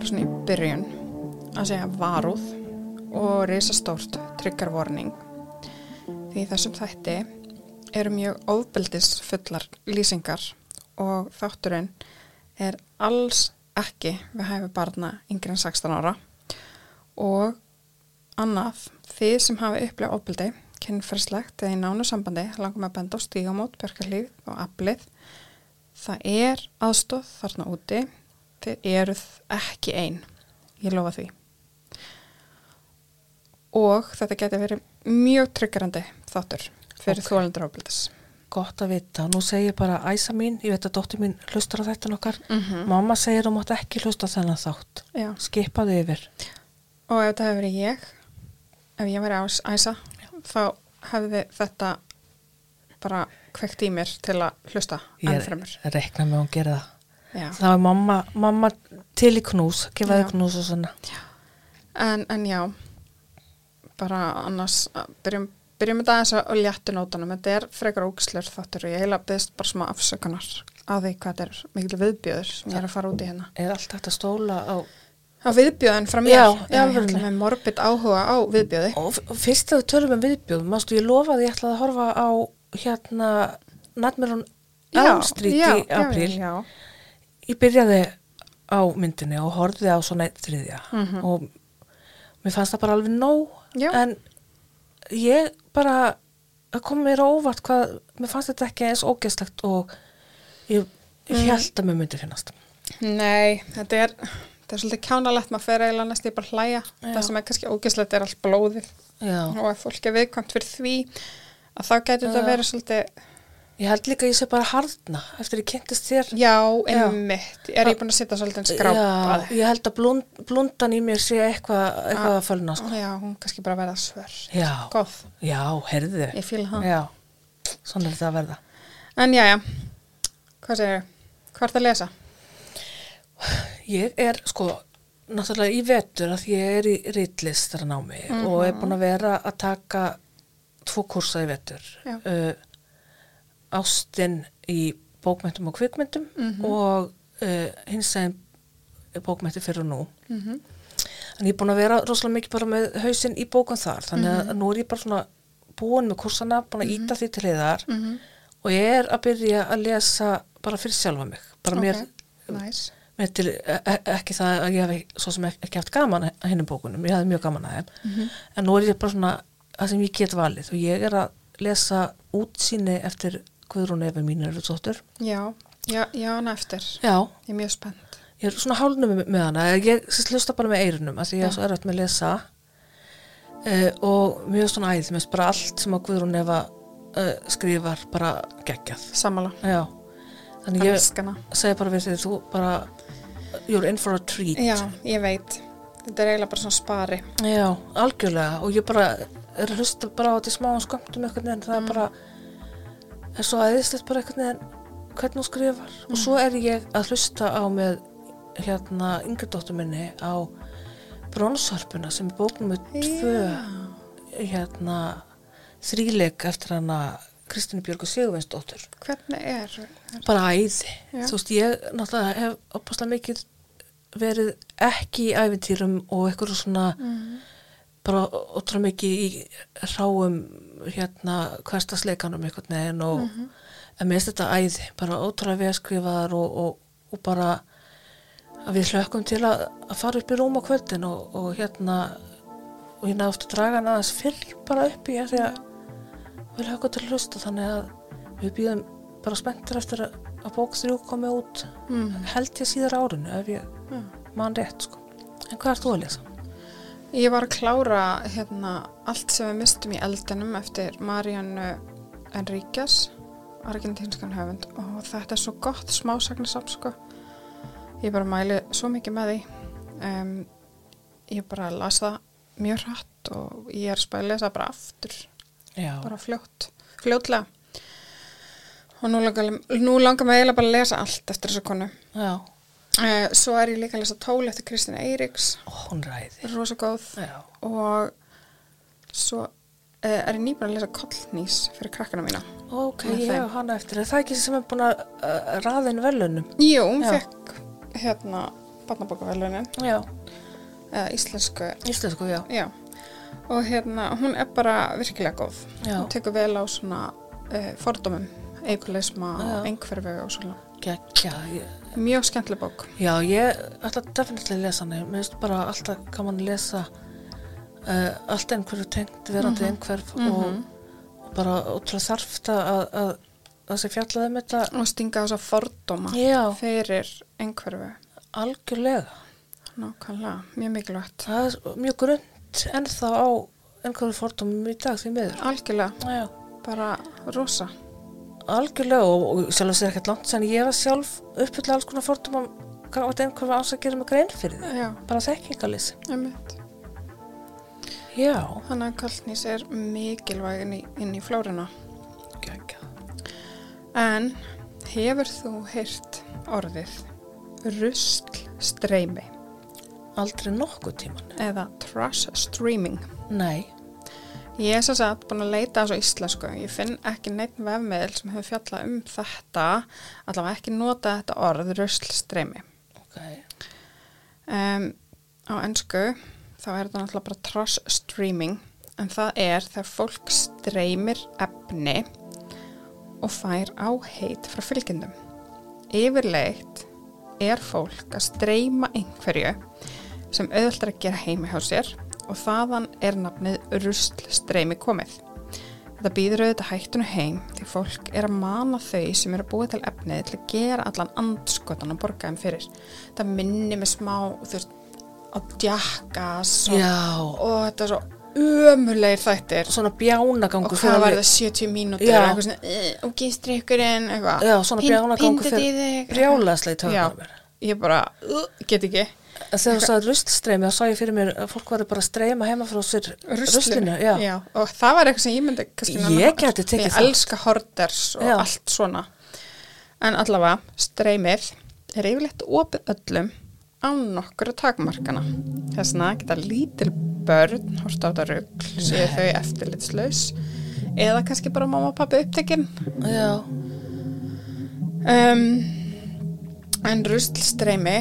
bara svona í byrjun að segja varúð og risastórt tryggarvorning því þessum þætti eru mjög ofbeldis fullar lýsingar og þátturinn er alls ekki við hæfi barna yngri en 16 ára. Og annað þið sem hafi upplegað ofbeldi kynferðslegt eða í nánu sambandi langum að benda á stígamót, bergarlíf og aflið. Það er aðstóð þarna úti þið eruð ekki einn ég lofa því og þetta geti verið mjög tryggarandi þáttur fyrir Ok. okay. þólendur ofbeldis Gott að vita. Nú segir bara æsa mín, ég veit að dóttir mín hlustar á þetta nokkar. mm Mamma segir hún mátt ekki hlusta þennan þátt. Já. Skipaðu yfir. og ef þetta hefur verið ég ef ég verið ás, æsa þá hefði þetta bara kveikt í mér til að hlusta Ég rekna með hún gera það. Já. Það var mamma, mamma til í knús, gefa Já. knús og svona. En, en já, bara annars, að byrjum, byrjum þetta aðeins á léttu nótunum. Þetta er frekar ógislur þáttur og ég heila byggst bara smá afsökunar á því hvað þetta er mikil viðbjöður sem ég er að fara út í hérna. Er allt að stóla á... Á viðbjöðin frá mér, Já, já ég ætla með morbid áhuga á viðbjöði. Og fyrst að þú tölum um viðbjóð, mástu ég lofa að ég ætlaði að horfa á hérna Nightmare on Elm Street já, í apríl. Já, já, Ég byrjaði á myndinni og horfði á svona þriðja Mhm. og mér fannst það bara alveg nóg Já. en ég bara kom mér óvart hvað mér fannst þetta ekki eins ógeðslegt og ég, ég Mhm. held að mér myndi finnast Nei, þetta er, þetta er svolítið kjánalegt, maður fer eiginlega næst í bara að hlæja. Já. Það sem er kannski ógislegt er allt blóðið Já, og ef fólk er viðkvæmt fyrir því að þá getur þetta verið svolítið ég held líka að ég sé bara harðna eftir ég kynntist þér Já, einmitt. Er ég búin að setja svolítið en skrápa Já, ég held að blund, blundan í mér sé eitthvað eitthvað að fölna sko. Já, hún kannski bara verða svör. Já, Góð, já, heyrðu ég fíla það. Já, svona er þetta að verða En já, já, hvað segir Hvað ert að lesa? Ég er sko náttúrulega í vetur að ég er í rítlistara námi Mhm. og er búin að vera að taka tvo kursa í vetur Já. uh, Ástin í bókmenntum og kvikmyndum Mhm. og uh, hins veginn bókmennti fyrir nú Mm -hmm. en ég er búin að vera rosalega mikið bara með hausinn í bókun þar þannig Mhm. að nú er ég bara svona búin með kursana, búin að íta því til heiðar Mhm. og ég er að byrja að lesa bara fyrir sjálfa mig bara mér, Næs. mér til, e e- ekki það að ég hef svo sem ekki, haft gaman að hinnum bókunum, ég hafði mjög gaman að þeim Mhm. en nú er ég bara svona það sem ég get valið og ég er að lesa útsýni eftir Guðrún Efi mínu Rútsóttur Já, já, já, hana eftir. já, Ég er mjög spennt. ég er svona hálnum með, með hana ég sérst hlusta bara með eyrunum að því ég er svo erfitt með að lesa uh, og mjög svona æð finnst bara allt sem að Guðrún Efa uh, skrifar bara geggjað Sammála. já, þannig ég Elskana. segi bara við því þú bara you're in for a treat Já, ég veit. Þetta er eiginlega bara svona spari. Já, algjörlega og ég bara er hlusta bara á þetta smáan skömmtum einhvern veginn, það er bara er svo aðeinslegt bara einhvern veginn hvernig hún skrifar og svo er ég að hlusta á með hérna yngri dóttur minni á bronsharpuna sem er bóknum með tvö hérna þríleik eftir hana Kristínu Björgu Sigurveinsdóttur Hvernig er? bara æði Já. þú veist ég náttúrulega hef opaslega mikið verið ekki í æfintýrum og eitthvað svona Mm. Bara ótrúlega mikið í ráum hérna hverstasleikanum einhvern veginn og en mér finnst þetta æði, bara ótrúlega veðskrifaðar og, og, og bara að við hlökkum til að, að fara upp í rúm á kvöldin og, og hérna og ég náðu að draga hann aðeins fyrr bara upp í því að við hlökkum til að hlusta þannig að við býðum bara spenntir eftir að, að bók þrjú komið út Mm. held ég síðar árinu ef ég Já. man rétt sko. en hvað ert þú að lesa? Ég var að klára hérna allt sem við mistum í eldinum eftir Mariannu Enríquez, argentinskan höfund og þetta er svo gott smásagnarsafn sko. Ég bara mæli svo mikið með því. Um, ég bara las það mjög hratt og ég er að spæla lesa bara aftur, Já, bara fljótt, fljótlega. Og nú langar, nú langar mig eiginlega bara að lesa allt eftir þessu konu. já, Uh, svo er ég líka að lesa tól eftir Kristina Eiríks, Ó, hún ræði rosa góð Já, og svo uh, er ég nýbúin að lesa kollnís fyrir krakkana mína. Ok, ég hef hana eftir. Er það ekki sem er búin að uh, raðin velunum? Jú, hún Já. fekk hérna eða íslensku, Íslensku, já. já. Og hérna, hún er bara virkilega góð. Já. Hún tekur vel á svona uh, fordómum, eikulisma Já. og einhverfu og svona. Gekja. Ég, Mjög skemmtileg bók. já, ég ætla definitílega að lesa hana. Mér finnst bara alltaf gaman að lesa uh, allt einhverju tengt verandi einhverf og, og bara ótrúlega þarft að, að, að þessi fjallaði með þetta Og stinga þess að fordóma Já. fyrir einhverfu. algjörlega. Nákvæmlega, mjög mikilvægt. Það er mjög grund ennþá á einhverju fordómum í dag því miður. Algjörlega, Já. bara rosa. Algjörlega og, og sjálf að segja ekkert langt sen ég var sjálf uppfylla alls konar fordómum hvað einhverju ás að gera mig grein fyrir. Já, Bara þekkingalýs. Já. Þannig að kallnís er mikilvæg inn í, inn í flóruna. Gekja. En hefur þú heyrt orðið rusl streymi Aldrei nokkuð tíman. eða trash streaming? Nei. Ég er svo satt búin að leita á svo íslensku. Ég finn ekki neitt vefmiðl sem hefur fjallað um þetta, allavega ekki nota þetta orð rusl streymi. Ok. Um, á ennsku þá er þetta náttúrulega bara trash streaming en það er þegar fólk streymir efni og fær áheit frá fylgjendum. Yfirleitt er fólk að streyma einhverju sem auðvitað er að gera heimi hjá sér og þaðan er nafnið rusl streymi komið. Þetta býður auðvitað hættunu heim því fólk er að mana þau sem eru að búa til efnið til að gera allan andskotan og borga þeim fyrir. Það minni með smá, þú veist, á djakkas og, Já. og þetta er svo ömulegir þættir. Svona bjánagangur Og hvað var það 70 mínútur, Já. eitthvað svona, uh, og gístrykkurinn, eitthvað. Já, svona bjánagangur fyrir þig. brjálæðslega í Já, tökunum mér. ég bara, uh, get ekki. Þegar þú sagði ruslstreymi þá sá ég fyrir mér að fólk var bara að streyma heima frá sér ruslinu. Já. og það var eitthvað sem ég myndi Ég gæti tekið ég þátt. elska horders og Já. allt svona en allavega streymið er yfirleitt opið öllum á nokkru takmarkana þess vegna geta lítil börn hort á þetta rugl, séu þau eftirlitslaus eða kannski bara mamma og pappi upptekinn Já. um, en ruslstreymi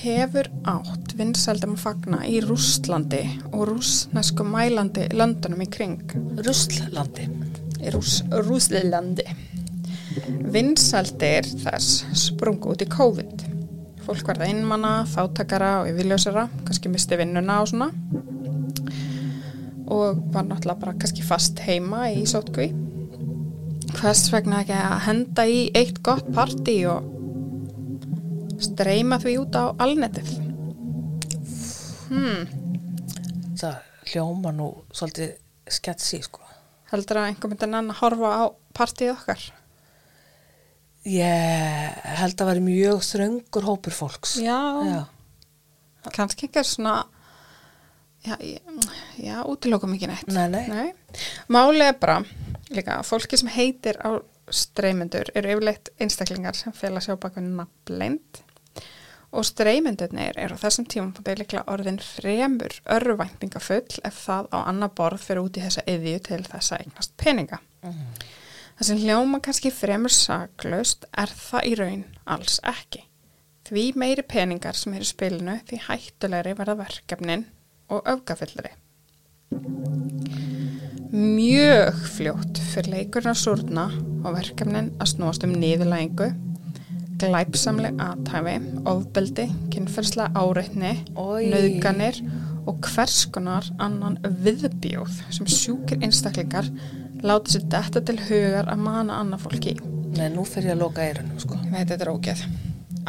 hefur átt vinsældum að fagna í Rússlandi og rúsnesku mælandi löndunum í kring Ruslandi. í Rús, Rúslandi. Vinsældir þess sprungu út í COVID. Fólk verða innmanna, þáttakara og yfirljósara, kannski misti vinnuna og svona. Og var náttúrulega bara kannski fast heima í sótkví. Hvers vegna ekki að henda í eitt gott partí og streyma því út á alnetið. Hmm, Það hljóma nú svolítið sketsi, sko. heldur að einhver myndi nann að horfa á partíð okkar? Ég held að veri mjög þröngur hópur fólks. Já, Já. kannski ekki svona já, já útilokum ekki neitt Nei, nei. Máli er bara líka að fólki sem heitir á streymendur eru yfirleitt einstaklingar sem fela sjá baka nafnleind og streymendurnir eru á þessum tímum líklega orðin fremur örvæntingafull ef það á annað borð fyrir út í þessa yðju til þess að eignast peninga. Það sem hljóma kannski fremur saklaust er það í raun alls ekki. Því meiri peningar sem eru spilinu því hættulegri verða verkefnin og öfgafyllri. Mjög fljótt fyrir leikurinn að súrna og verkefnin að snúast um niðurlægingu, glæpsamleg aðtæfi, ofbeldi, kynferðslega áreitni, nöðganir og hvers konar annan viðbjóð sem sjúkir einstaklingar láta sér detta til hugar að mana annað fólki. Nei, nú fer ég að loka eirunum, sko. Veit þetta er ógeð.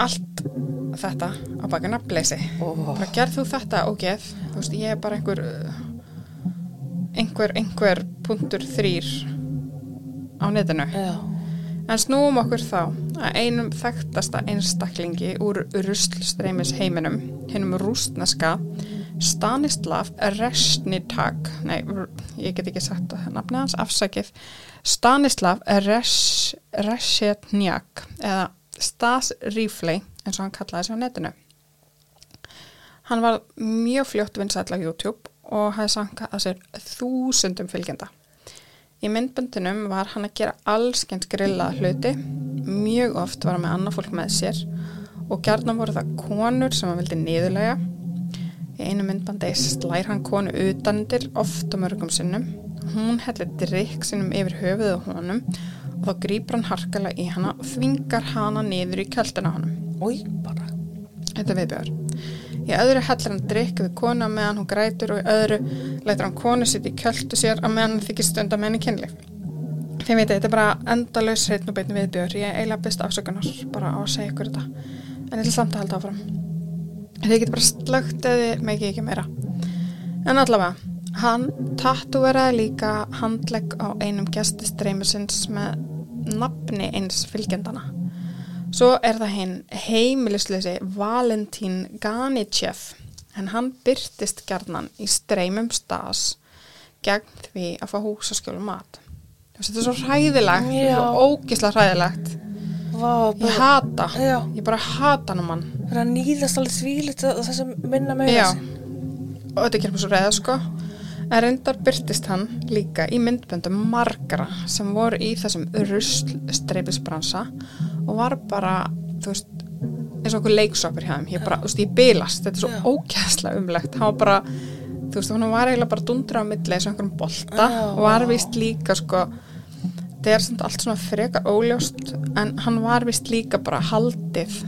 Allt þetta á baka nafnleysi. Ó. Bara gerð þú þetta ógeð. Þú veist, ég er bara einhver, einhver, einhver punktur þrýr á netinu. Já. En snúum okkur þá að einum þekktasta einstaklingi úr ruslstreymis heiminum, hinnum rústneska, Stanislav Resnitak, nei, ég get ekki sagt að nafnið hans, afsakið, Stanislav Res, Reshetnjak, eða Stas Rifley, eins og hann kallaði sig á netinu. Hann var mjög fljótt vinsæll á YouTube og hafði sankað að sér þúsundum fylgjenda. Í myndböndunum var hann að gera allskenns grillaða hluti, mjög oft var hann með annað fólk með sér og gerðan voru það konur sem hann vildi niðurlega. Í einu myndbandi slær hann konu utandir oft og mörgum sinnum. Hún hellir drikk sinnum yfir höfuðu honum og þá grýpur hann harkala í hana og þvingar hana niður í kjöldina honum. Új, bara. Þetta er viðbjör. Í öðru hellir hann drikk við konu á meðan hún grætur og í öðru lætur hann konu sitt í kjöldu sér á meðan hann þykir stund að menni kynlíf. Þið veitir, þetta er bara endalaus hreitn og beitn viðbjör. Ég eiginlega best afsökunar bara á að segja ykkur þetta. En ég ætla samt að halda áfram. Þið getur bara slögt eða megið ekki meira. En allavega, hann tattúveraði líka handlegg á einum gestistreimusins með nafni eins fylgjendana. Svo er það hinn heimilisleysi Valentín Ganichev en hann byrtist gerðnan í streymum stas gegn því að fá húsaskjólu mat. Þetta er svo hræðilegt, Já. svo ógislega hræðilegt. Vá, Ég bara, hata, Já. ég bara hata hann um hann. það er að nýðast alveg þvílitt þess að minna með Já, og þetta gerir mér svo reyða sko. En reyndar byrtist hann líka í myndböndum margara sem voru í þessum ruslstreifisbransa og var bara, þú veist, eins og okkur leiksopir hjá þeim. Ég bara, veist, ég bylast, þetta er svo Já. ógæðslega umlegt. Hann var bara, þú veist, hann var eiginlega bara dundra á milli eins og einhverjum bolta Já. og var vist líka, sko, þetta er samt allt svona frekar óljóst en hann var vist líka bara haldið,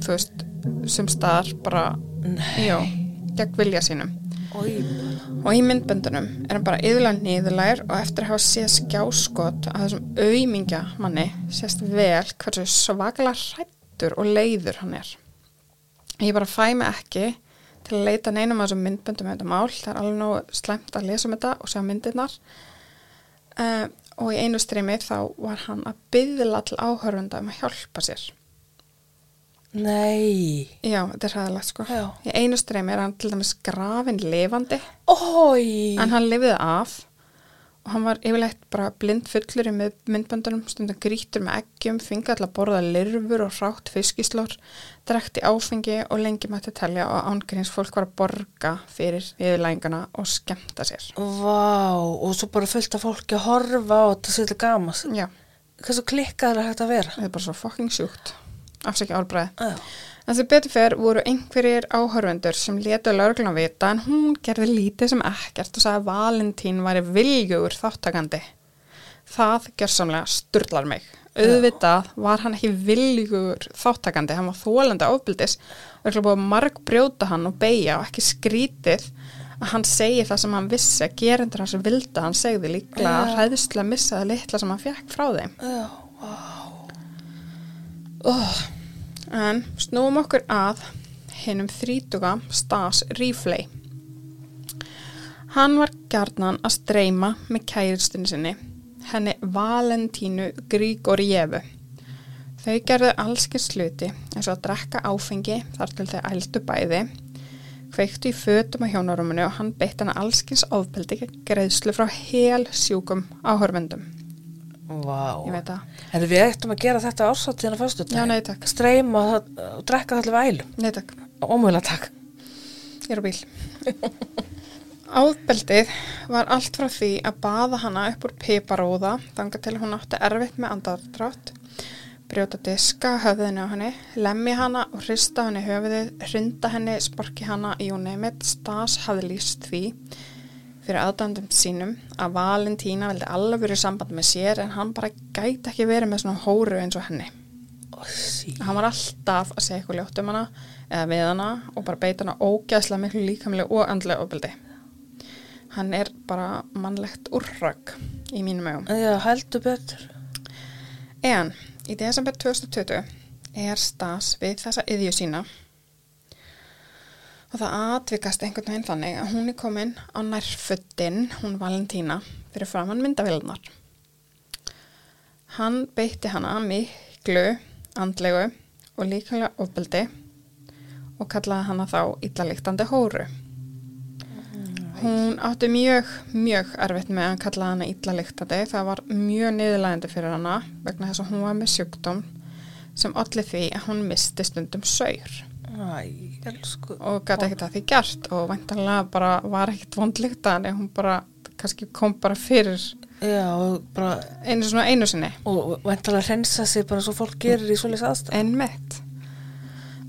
þú veist, sem staðar bara, Nei. já, gegn vilja sínum. Og í myndböndunum er hann bara yðurlega niðurlær og eftir að hafa séð skjáskot að þessum auðmingja manni sést vel hversu svakalega hrættur og leiður hann er. Ég bara fæ mig ekki til að leita neinum af þessum myndböndum með þetta mál. Það er alveg nóg slæmt að lesa um þetta og sjá myndirnar. Uh, og í einu streymi þá var hann að byðla til áhörfunda um að hjálpa sér. Nei. Já, þetta er hræðilegt sko. Já. Í einu streymi er hann til dæmis grafin lifandi Ói. en hann lifiði af og hann var yfirleitt bara blind fullur í mynd- myndböndunum, stundum grítur með eggjum, fingið alltaf að borða lirfur og rátt fiskislór, drekti áfengi og lengi mætti telja og ángríns fólk var að borga fyrir yfirlængana og skemmta sér. Vá, og svo bara fullt af fólki að horfa á þetta sér til gamas. Já, Hversu klikkað er hægt að vera? þetta er bara svo fucking sjúkt. Afsækja árbreið. Já. En sem betur fer voru einhverjir áhörvendur sem letu lauruglan vita en hún gerði lítið sem ekkert og sagði að Valentín væri viljugur þáttakandi. Það gjörsamlega sturlar mig. Auðvitað var hann ekki viljugur þáttakandi, hann var þólandi ábildis og ekki búið að marg brjóta hann og beigja og ekki skrítið að hann segi það sem hann vissi að gerendur hans vilda hann segði líklega að Já. hræðislega missaði litla sem hann fekk frá þeim. Já. Oh. En snúum okkur að hinnum þrítuga Stas Ríflei. Hann var gjarnan að streyma með kæristunni sinni, henni Valentínu Grigorjevu. Þau gerðu allskins sluti eins og að drekka áfengi þar til þau ældu bæði, kveiktu í fötum á hjónarúminu og hann beitt hana allskins ofbeldi greiðslu frá hel sjúkum áhörvendum. Vá. Það. En við ættum að gera þetta ásáttíðan að fyrstu takk. Streyma og drekka það allir vælum. Nei takk. Ómögulega takk. Ég er á bíl. Áðbeldið var allt frá því að baða hana upp úr piparóða þanga til hún átti erfitt með andardrátt, brjóta diska höfðinu á henni, lemmi hana og hrista henni höfuðið, hrunda henni, sparki hana í unneimitt, Stas hafði líst því fyrir aðdæmdum sínum að Valentína veldi alveg samband með sér en hann bara gæti ekki verið með svona hóru eins og henni. Sí. Hann var alltaf að segja eitthvað ljótt um hana eða við hana og bara beita hana ógæðslega miklu líkamlega og andlega ofbeldi. Hann er bara mannlegt úrrögg í mínum ögum. Já, heldur betur. En í desember 2020 er Stas við þessa yðju sína og það atvikast einhvern veginn þannig að hún er komin á nærföttin, hún Valentína, fyrir framann myndavillunar. Hann beitti hana miklu andlegu og líkamlega ofbeldi og kallaði hana þá illaliktandi hóru. Hún átti mjög, mjög erfitt með að kallaði hana illaliktandi. Það var mjög niðurlægandi fyrir hana vegna þess að hún var með sjúkdóm sem allir því að hún misti stundum saur. Æ, og gæti ekkert að því gert og væntanlega bara var ekkert vondlíkt að hún bara kannski kom bara fyrir Já, bara, einu svona einu sinni. Og væntalega hreinsa sig bara svo fólk gerir í svoleiðis aðstæð. en mitt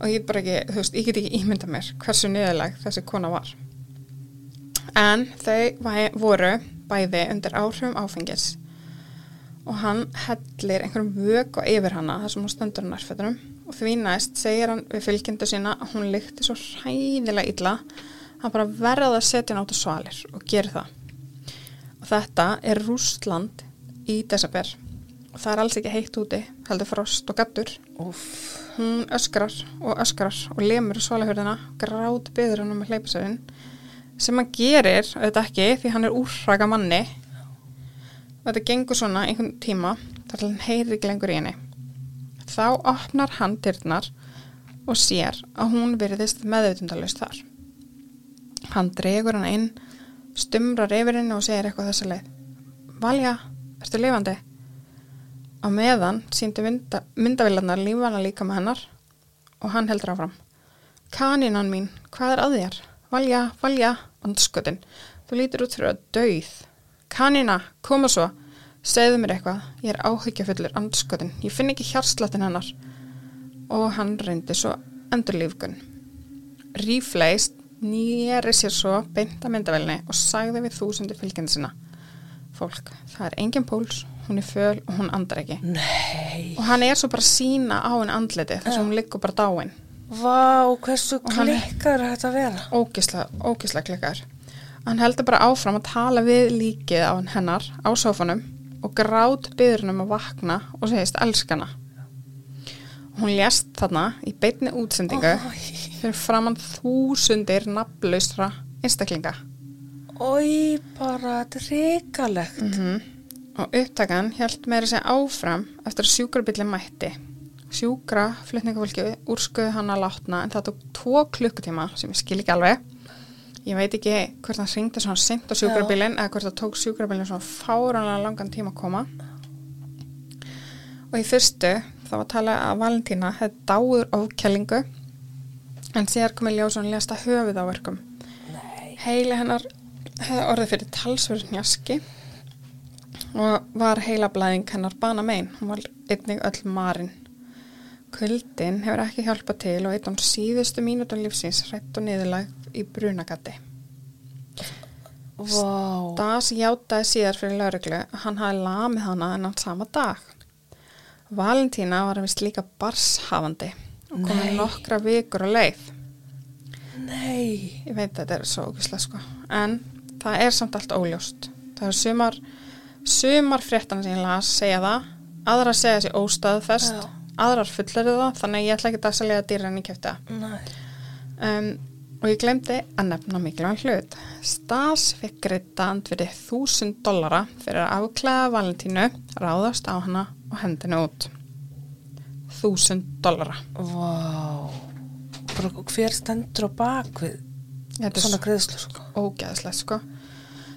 og ég bara ekki, þú veist, ég get ekki ímynda mér hversu niðurleg þessi kona var. En þau væ- voru bæði undir áhrifum áfengis. Og hann hellir einhverjum vöku yfir hana þar sem hún nærfötunum. og því næst segir hann við fylgjendu sína að hún lykti svo hræðilega illa hann bara verða að setja á svalir og gerir það. Og þetta er Rústland í desember. Og það er alls ekki heitt úti heldur frost og gattur Úff, hún öskrar og öskrar og lemur svalahörðina grátt byður hann með hleypisöðin sem hann gerir auðvitað ekki því hann er úrraka manni. Og þetta gengur svona einhvern tíma þar til hann heyrir ekki lengur í henni þá opnar hann dyrnar og sér að hún virðist meðutundalust þar hann dregur hann inn stumrar yfir henni og segir eitthvað þessa leið Valja, ertu lifandi? Á meðan síndu mynda, myndavillarnar lífana líka með hennar og hann heldur áfram. Kanínan mín, hvað er að þér? Valja, valja, andskötin. Þú lítur út fyrir að dauð. Kanína, koma svo. Segðu mér eitthvað, ég er áhyggjafullur andskötin. Ég finn ekki hjartslattin hennar. Og hann reyndi svo endurlífgun. Rífleist nýjari sér svo beint að myndavelni og sagði við þúsundi fylgjandi sinna. Fólk, það er engin púls, hún er föl og hún andar ekki. nei. Og hann er svo bara sína á henni andliti þess að hún liggur bara dáin. Vá, hversu klikkar þetta vera? Ógislega, ógislega klikkar. Hann heldur bara áfram að tala við líkið á hennar á sófanum og grát byður henni um að vakna og segist elskana. Hún lést þarna í beinni útsendingu fyrir framann þúsundir nafnlaustra einstaklinga. Ói, bara, þetta er reikalegt. Mm Og upptakan held meira sér áfram eftir að sjúkrabillin mætti. Sjúkra flutningafólki úrskuðu hann að látna en það tók tvo klukkutíma sem ég skil ekki alveg. Ég veit ekki hvort hann ringdi svona sent á sjúkrabillin eða hvort það tók sjúkrabillin svona fáranlega langan tíma að koma. Og í fyrstu þá var talað að Valentína hefði dáður ofkjælingu en síðar komið ljós og hann lesta höfuð á verkum. Nei. Heili hennar hefði orðið fyrir talsverð njaski og var heilablæðing hennar bana megin. Hún var einnig öll marinn. Kuldin hefur ekki hjálpað til og eitt án síðustu mínútur lífsins hrætt og niðurlag í brunagatti. Vá. Das játaði síðar fyrir lauruglu að hann hafi lamið hana enn sama dag. Valentína var vist líka barshafandi og komið nokkra vikur á leið. Nei. Ég veit að þetta er svo ógislega sko. En það er samt allt óljóst. Það er sumar, sumar fréttan sem ég las segja það, aðrar segja sér óstaðfest, aðrar fullerðu það, þannig ég ætla ekki að selja dýra en ég kefti það. Nei. Um, og ég glemdi að nefna mikilvæg hlut. Stas fekk greita andverið þúsund dollara fyrir að afklæða Valentínu, ráðast á hana og hendinu út. Þúsund dollara. Vá. Bara hver stendur á bakvið Þetta svona greiðslu, sko. ógæðslegt sko.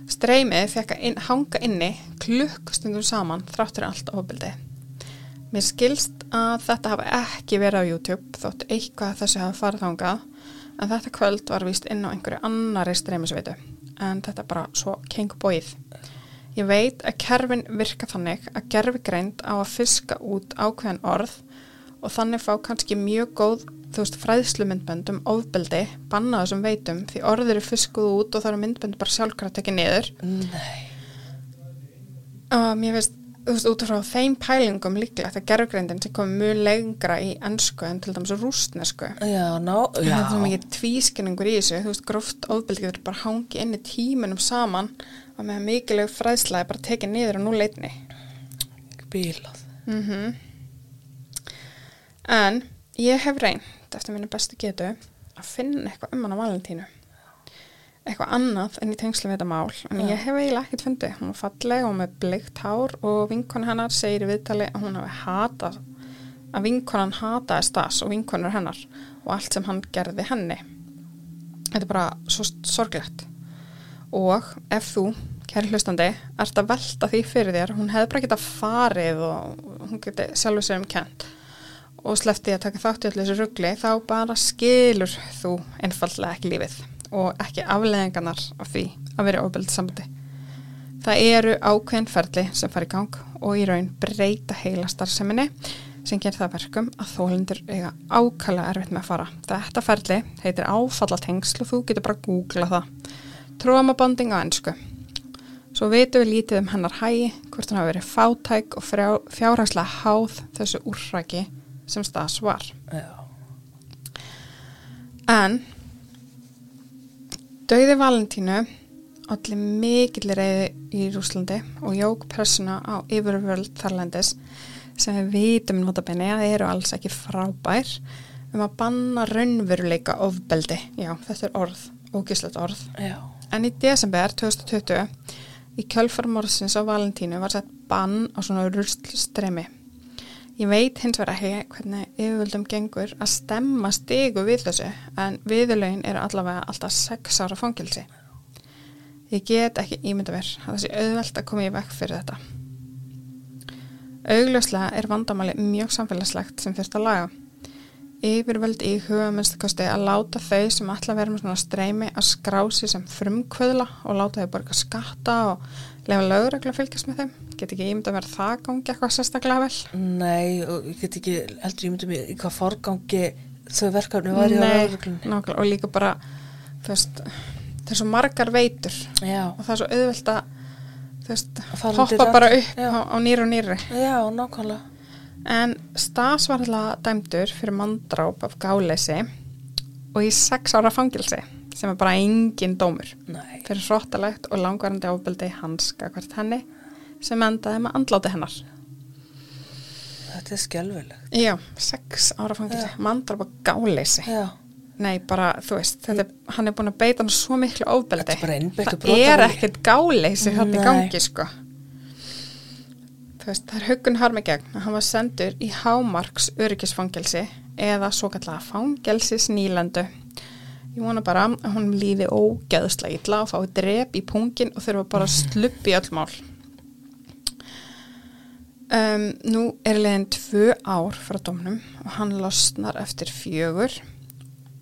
Streymið fekk að inn, hanga inni klukkstundum saman þráttur allt ofbildið. Mér skilst að þetta hafa ekki verið á YouTube þótt eitthvað þessi hafa farið þangað en þetta kvöld var víst inn á einhverju annari streymisveitu en þetta er bara svo kengbóið. Ég veit að kerfin virka þannig að gerfi greind á að fiska út ákveðin orð og þannig fá kannski mjög góð þú veist, fræðslu myndbönd um ofbeldi banna þessum veitum því orð eru fiskuð út og það eru myndbönd bara sjálfkvært ekki niður Nei. og mér finnst, þú veist, út frá þeim pælingum líklegt að gerfgreindin sem komið mjög lengra í ennsku en til dæmis rústnesku Já, ná, það já. er svo mikið tvískinningur í þessu þú veist, gróft ofbeldi getur bara hangi inn í tímunum saman og með mikilvæg fræðsla er bara tekið niður á núleitni Bílað. mm En ég hef reynd eftir minni bestu getu að finna eitthvað um hana Valentínu. Eitthvað annað en í tengslu við þetta mál. En Já. ég hef eiginlega ekkert fundið. Hún var falleg og með bleikt hár og vinkon hennar segir viðtali að hún hafi hatað að vinkonan hataði stas og vinkonur hennar og allt sem hann gerði henni. Þetta er bara svo sorglegt. Og ef þú, kæri hlustandi, ert að velta því fyrir þér, hún hefði bara getað farið og hún geti sjálfur sér um kent og slefti að taka þátt í allir þessu ruggli þá bara skilur þú einfallega ekki lífið og ekki afleðingarnar af því að vera ofbeldi sambandi. Það eru ákveðin ferli sem fari í gang og í raun breyta heila starfseminni sem ger það verkum að þólendur eiga ákala erfitt með að fara. Þetta ferli heitir áfallatengsl og þú getur bara að googla það. Trómabonding á ennsku. Svo veitum við lítið um hennar hægi, hvort hann hafi verið fátæk og fjárhagslega háð þessu úrraki sem stas var. Já. En Dauði Valentínu allir mikill reyði í Rúslandi og jók pressuna á yfirvöld þarlandis sem við vitum notabenni að eru alls ekki frábær um að banna raunveruleika ofbeldi. Já, þetta er orð, ógislegt orð. Já. En í desember 2020 í kjölfarmórsins á Valentínu var sett bann á svona ruslstremi. Ég veit hins vegar ekki hvernig yfirvöldum gengur að stemma stigu við þessu en viðurlaugin eru allavega alltaf 6 ára fangilsi. Ég get ekki ímynda mér að það sé auðvelt að koma í vekk fyrir þetta. Augljóslega er vandamáli mjög samfélagslegt sem þurft að laga. Yfirvöld í hugaminnstakosti að láta þau sem að vera með svona streymi að skrási sem frumkvöðla og láta þau borga skatta og lefa lögregla fylgjast með þeim. Get ekki ímynda að það gangi eitthvað sérstaklega vel. Nei, og get ekki heldur ég myndi mig í hvað forgangi þau verkefni var í nákvæmlega og líka bara veist, það er svo margar veitur Já, og það er svo auðvelt að veist, Að hoppa bara upp já. á, á nýri og nýri já, nákvæmlega. en Stas var alltaf dæmdur fyrir mandráp af gáleysi og í sex ára fangilsi sem er bara engin dómur. Nei, fyrir hróttalegt og langvarandi ábyldi hanska hvert henni sem endaði með andláti hennar. Þetta er skelvilegt. já, sex ára fangilsi, mandráp af gáleysi. Nei, bara, þú veist, þetta, hann er búin að beita hann svo miklu bara einbeittur Það er ekkert gáleysi þetta í gangi, sko. Þú veist, það er huggun harmi gegn að hann var sendur í hámarks öryggisfangelsi eða svo kallega fangelsis nýlandu. Ég vona bara að hún líði ógeðslega illa og fái drep í pungin og þurfa bara að sluppi öll mál. Um, nú er leiðin tvö ár frá dómnum og hann losnar eftir fjögur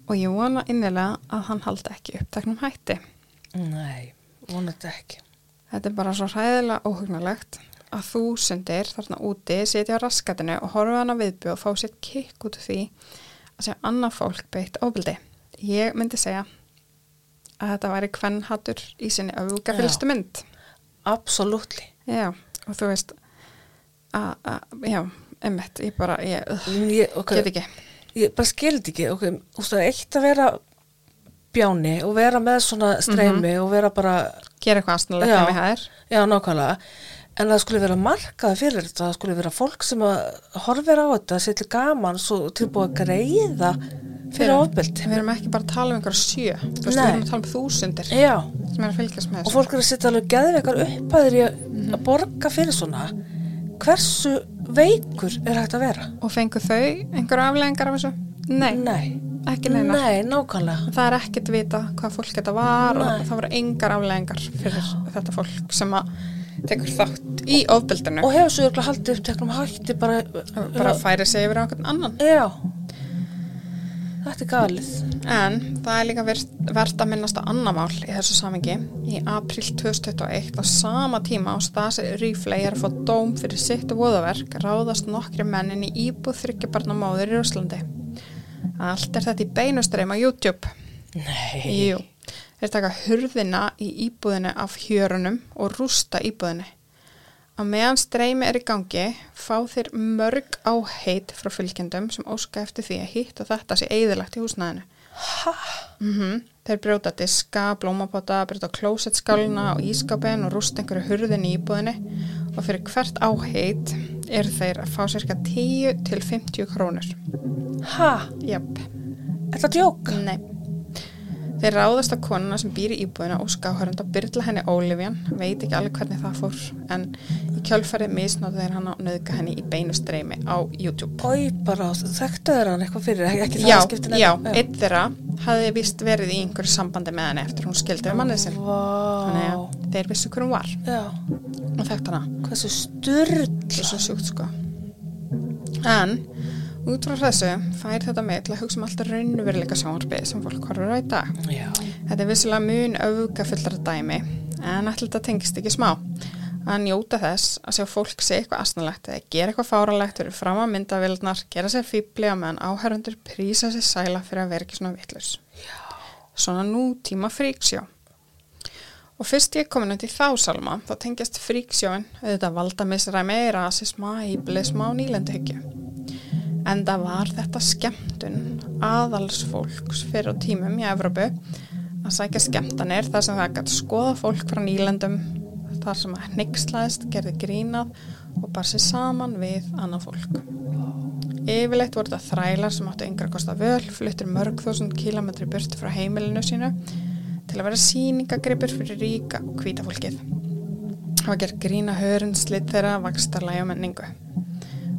og ég vona innilega að hann haldi ekki uppteknum hætti. nei, vonandi ekki. Þetta er bara svo hræðilega óhugnalegt að þúsundir þarna úti sitja á raskatinu og horfa hana viðbjöð og fá sér kikk út af því að segja annað fólk beitt ofbildi. Ég myndi segja að þetta væri kvennhattur í sinni öfugafylstu mynd. Absolutely. Já, og þú veist að, já, emmitt, ég bara, ég uh, Ég, okay, get ekki. ég bara skildi ekki, ok, þú veist það eitt að vera bjáni og vera með svona streymi og vera bara, Gera eitthvað aðsannlega Já. þegar mér hæðir. já, nákvæmlega, en það skulle vera markaði fyrir þetta, það skulle vera fólk sem að horfir á þetta, setja gaman svo tilbúið að greiða fyrir ofbeldi. Við erum ekki bara að tala um einhverja sjö, við erum að tala um þúsundir Já, sem er að fylgjast með og þessu. fólk er að setja alveg geðveikar upphæðir í að, að borga fyrir svona. Hversu veikur er hægt að vera? Og fengu þau einhverja afleggingar af þessu? Nei, Nei. ekki neina. Nei, nákvæmlega. Það er ekkert vita hvað fólk þetta var Nei. og það voru engar afleggingar fyrir þetta fólk sem að tekur þátt í ofbeldinu. Og hefur svo ykkur haldið uppteknum hætti bara, bara að færi sig yfir á einhvern annan. Já, þetta er galið. En það er líka verðt, að minnast á annar mál í þessu samingi. Í april 2021 á sama tíma á stasi Ríflei er að fá dóm fyrir sitt voðaverk ráðast nokkri mennin í íbúð þryggjabarnamóður í Rúslandi. Allt er þetta í beinustreim á YouTube. Nei. Jú, þeir taka hurðina í íbúðinu af hjörunum og rústa íbúðinu. Á meðan streymi er í gangi fá þeir mörg áheit frá fylgjendum sem óska eftir því að hitt og þetta sé eðilagt í húsnæðinu. Hæ? Mm Þeir brjóta diska, blómapota, brjóta klósettskálina og ískapin og rústa einhverju hurðin í íbúðinni og fyrir hvert áheit eru þeir að fá cirka 10 til 50 krónur. Hæ? Jöp. Er þetta djók? Nei. Þeir ráðast að konuna sem býr í íbúðina og skáhörund að byrla henni Ólifjan, veit ekki alveg hvernig það fór, en í kjölfarið misnóðu þeir hann að nöðga henni í beinu streymi á YouTube. Ói, bara þekktu þeir hann eitthvað fyrir, ekki, ekki Já, það skipti já, einn þeirra hafði vist verið í einhverju sambandi með henni eftir hún skildi við mannið sinn. Þannig Vá. að þeir vissu hver hún var Já, og þekkt hana. hversu styrl. Það er svo sjúkt sko. En Út frá þessu fær þetta með til að hugsa um alltaf raunveruleika sjónvarpið sem fólk horfur á í dag. Já. Þetta er vissilega mun öfgafullara dæmi en ætla þetta tengist ekki smá. Að njóta þess að sjá fólk sé eitthvað asnalegt eða gera eitthvað fáralegt fyrir fram að myndavildnar, gera sér fýbli á meðan áhærundur prísa sér sæla fyrir að vera ekki svona vitlaus. Svona nútíma fríksjó. Og fyrst ég komin í þá salma, þá tengjast fríksjóin auðvitað valdamisræmi, rasisma, íblisma og nýlenduhyggju. En það var þetta skemmtun aðalsfólks fyrir á tímum í Evrópu að sækja skemmtanir þar sem það gæti skoða fólk frá nýlendum þar sem að hnyggslaðist, gerði grínað og bar sér saman við annað fólk. Yfirleitt voru þetta þrælar sem áttu yngra kosta völ, fluttir mörg þúsund kílometri burti frá heimilinu sínu til að vera síningagripur fyrir ríka og hvíta fólkið. Það var gert grína hörun, slitt þeirra, vakstarlæg og menningu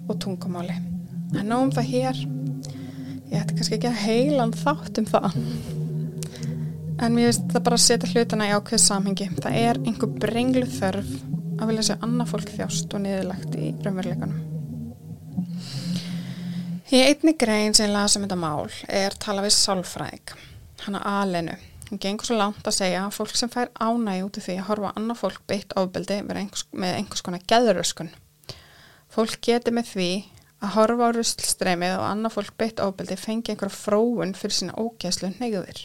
og tungumáli. En nóg um það hér, ég ætti kannski ekki að heilan þátt um það. En mér finnst það bara að setja hlutana í ákveð samhengi. Það er einhver brenglu þörf að vilja sjá annað fólk þjást og niðurlegt í raunveruleikanum. Í einni grein sem ég lasa um þetta mál er tala við sálfræðing, hana Alenu. Hún gengur svo langt að segja að fólk sem fær ánægi út því að horfa annað fólk beitt einhvers, með einhvers konar geðuröskun. Fólk geti með því að horfa á ruslstreymið og annað fólk beitt ofbeldi fengi einhverja fróun fyrir sína ógæslu neyðuðir.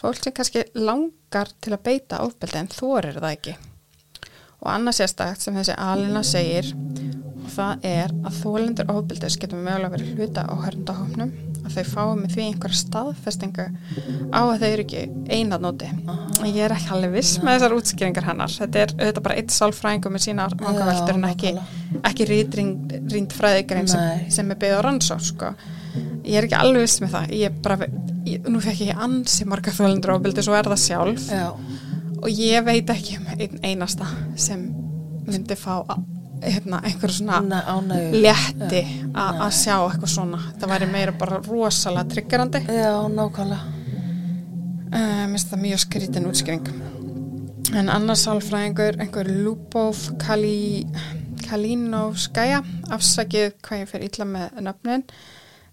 Fólk sem kannski langar til að beita ofbeldi en þorir það ekki. Og annað sérstakt sem þessi Alena segir og það er að þólendur ofbeldis getum mögulega verið hluta á hörndahofnum að þau fáið með því einhverja staðfestingu á að þau eru ekki einað nóti. Ég er ekki alveg viss með þessar útskýringar hennar. Þetta er auðvitað bara eitt sálfræðingu með sína vangaveltur en ekki, ekki rýnd fræðigrein sem, sem er byggð á rannsók sko. Ég er ekki alveg viss með það. Ég bara, ég, nú fekk ég ansi marga þólendur ofbeldi, svo er það sjálf Já. og ég veit ekki um einn einasta sem myndi fá a- hérna, einhver svona ánægju. létti að sjá eitthvað svona. Það væri meira bara rosalega triggerandi. Já, nákvæmlega. uh, minnst það mjög skrítin útskýring. En annars sálfræðingur einhver Lubov Kali, Kalinovskaya afsakið hvað ég fer illa með nöfnin.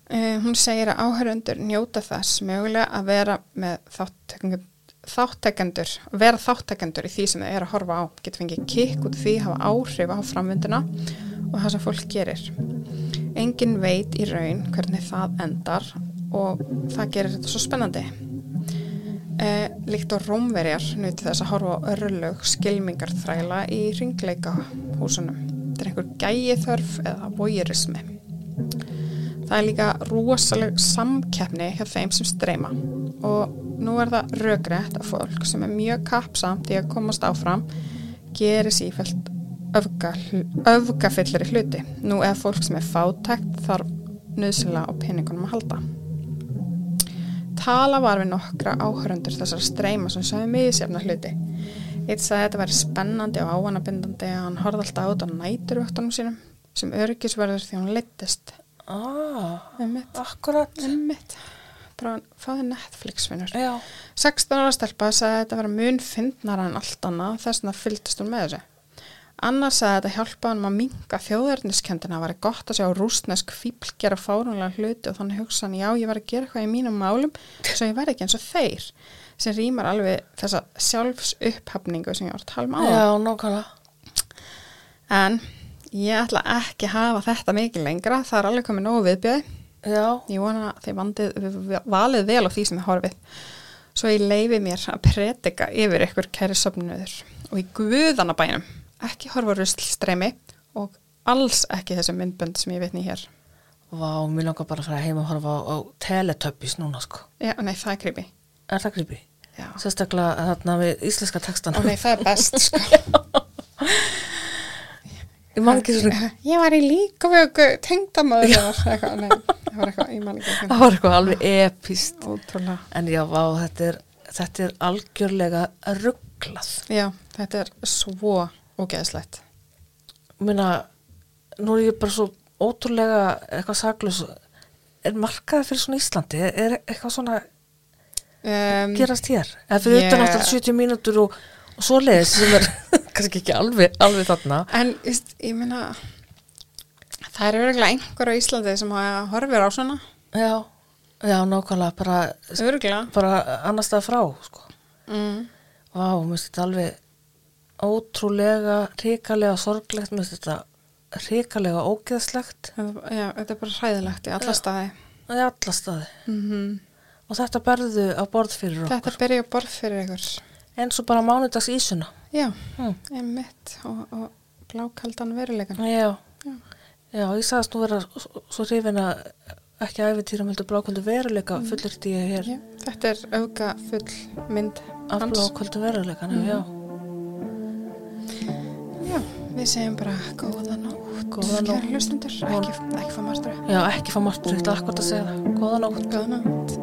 Uh, hún segir að áhörundur njóta þess mögulega að vera með þáttekendur þáttekendur, vera þáttekendur í því sem þau eru að horfa á, getur fengið kikk út því, hafa áhrif á framvinduna og það sem fólk gerir. Engin veit í raun hvernig það endar og það gerir þetta svo spennandi. Eh, líkt og rómverjar nuti þess að horfa á örlög skilmingarþræla í ringleika húsunum þetta er einhver gæið þörf eða voyeurismi það er líka rosaleg samkeppni hjá þeim sem streyma. Og nú er það rökrétt að fólk sem er mjög kappsamt í að komast áfram gerir sífælt öfga, öfgafyllari hluti. Nú er fólk sem er fátækt þarf nöðsynlega á peningunum að halda. Tala var við nokkra áhörundur þessar streyma sem sögðu miðsefna hluti. Eitt sagði að þetta væri spennandi og ávanabindandi að hann horfði alltaf át á næturvöktunum sínum sem örgisverður því hann leittist Ah, akkurat. bara fáði Netflix vinnur Já. 16 ára stelpa sagði að þetta var mun fyndnara en allt annað þess vegna fylgdist hún með þessu annars sagði að þetta hjálpa hann að minga þjóðverðniskendina það var gott að sjá rústnesk fíbl gera fárunlega hluti og þannig hugsa hann já ég var að gera eitthvað í mínum málum svo ég verði ekki eins og þeir sem rýmar alveg þessa sjálfs upphafningu sem ég var að tala um á Já, nákvæmlega. en ég ætla ekki að hafa þetta mikið lengra það er alveg komið nógu viðbjöði Já. Ég vona að þið vandið, valið vel á því sem þið horfið. Svo ég leifi mér að predika yfir ykkur kæri söfnuður og í guðanabænum ekki horfa á ruslstreymi og alls ekki þessi myndbönd sem ég vitni hér. Vá, mér langar bara að fara heim og horfa á, á Teletubbies núna, sko. Já, nei, það er creepy. Er það grípi? Já. Sérstaklega þarna við íslenska textan. Ó nei, það er best, sko. Ég man ekki svona, Ég var í líka vögu tengdamöður það var eitthvað, alveg epist. Ótrúlega. En já, vá, þetta er, þetta er algjörlega rugglað. Já, þetta er svo ógeðslegt. Mér nú er ég bara svo ótrúlega eitthvað saklaus. Er markaði fyrir svona Íslandi? Er, eitthvað svona Um, gerast hér? Eða fyrir Ég- utan náttúrulega 70 mínútur og, og svoleiðis sem er kannski ekki alveg, alveg þarna. En, veist, ég meina, Það er virkilega einhver á Íslandi sem hafa- horfir á svona. já, já, nákvæmlega bara, bara annars það frá sko. Mm. Vá, mér finnst þetta alveg ótrúlega, ríkalega sorglegt, mér finnst þetta ríkalega ógeðslegt Já, þetta er bara hræðilegt í alla Já. staði. í alla staði Mm og þetta berðu á borð fyrir okkur Þetta byrja á borð fyrir ykkur. Eins og bara mánudags ísuna Já, hm. einmitt og, og blákaldan veruleikan. já. Já. já, ég sagðist nú vera svo- svo hrifin að ekki æfintýrum heldur blákvöldu veruleika mm. fullert ég hér Já, þetta er auka full mynd af hans. blákvöldu veruleikanum, já Já, við segjum bara góða nótt. Góða nótt. Kæra hlustundur, ekki, ekki fá martra. já, ekki fá margt ríkt akkur að segja það, góða nótt Góða nótt.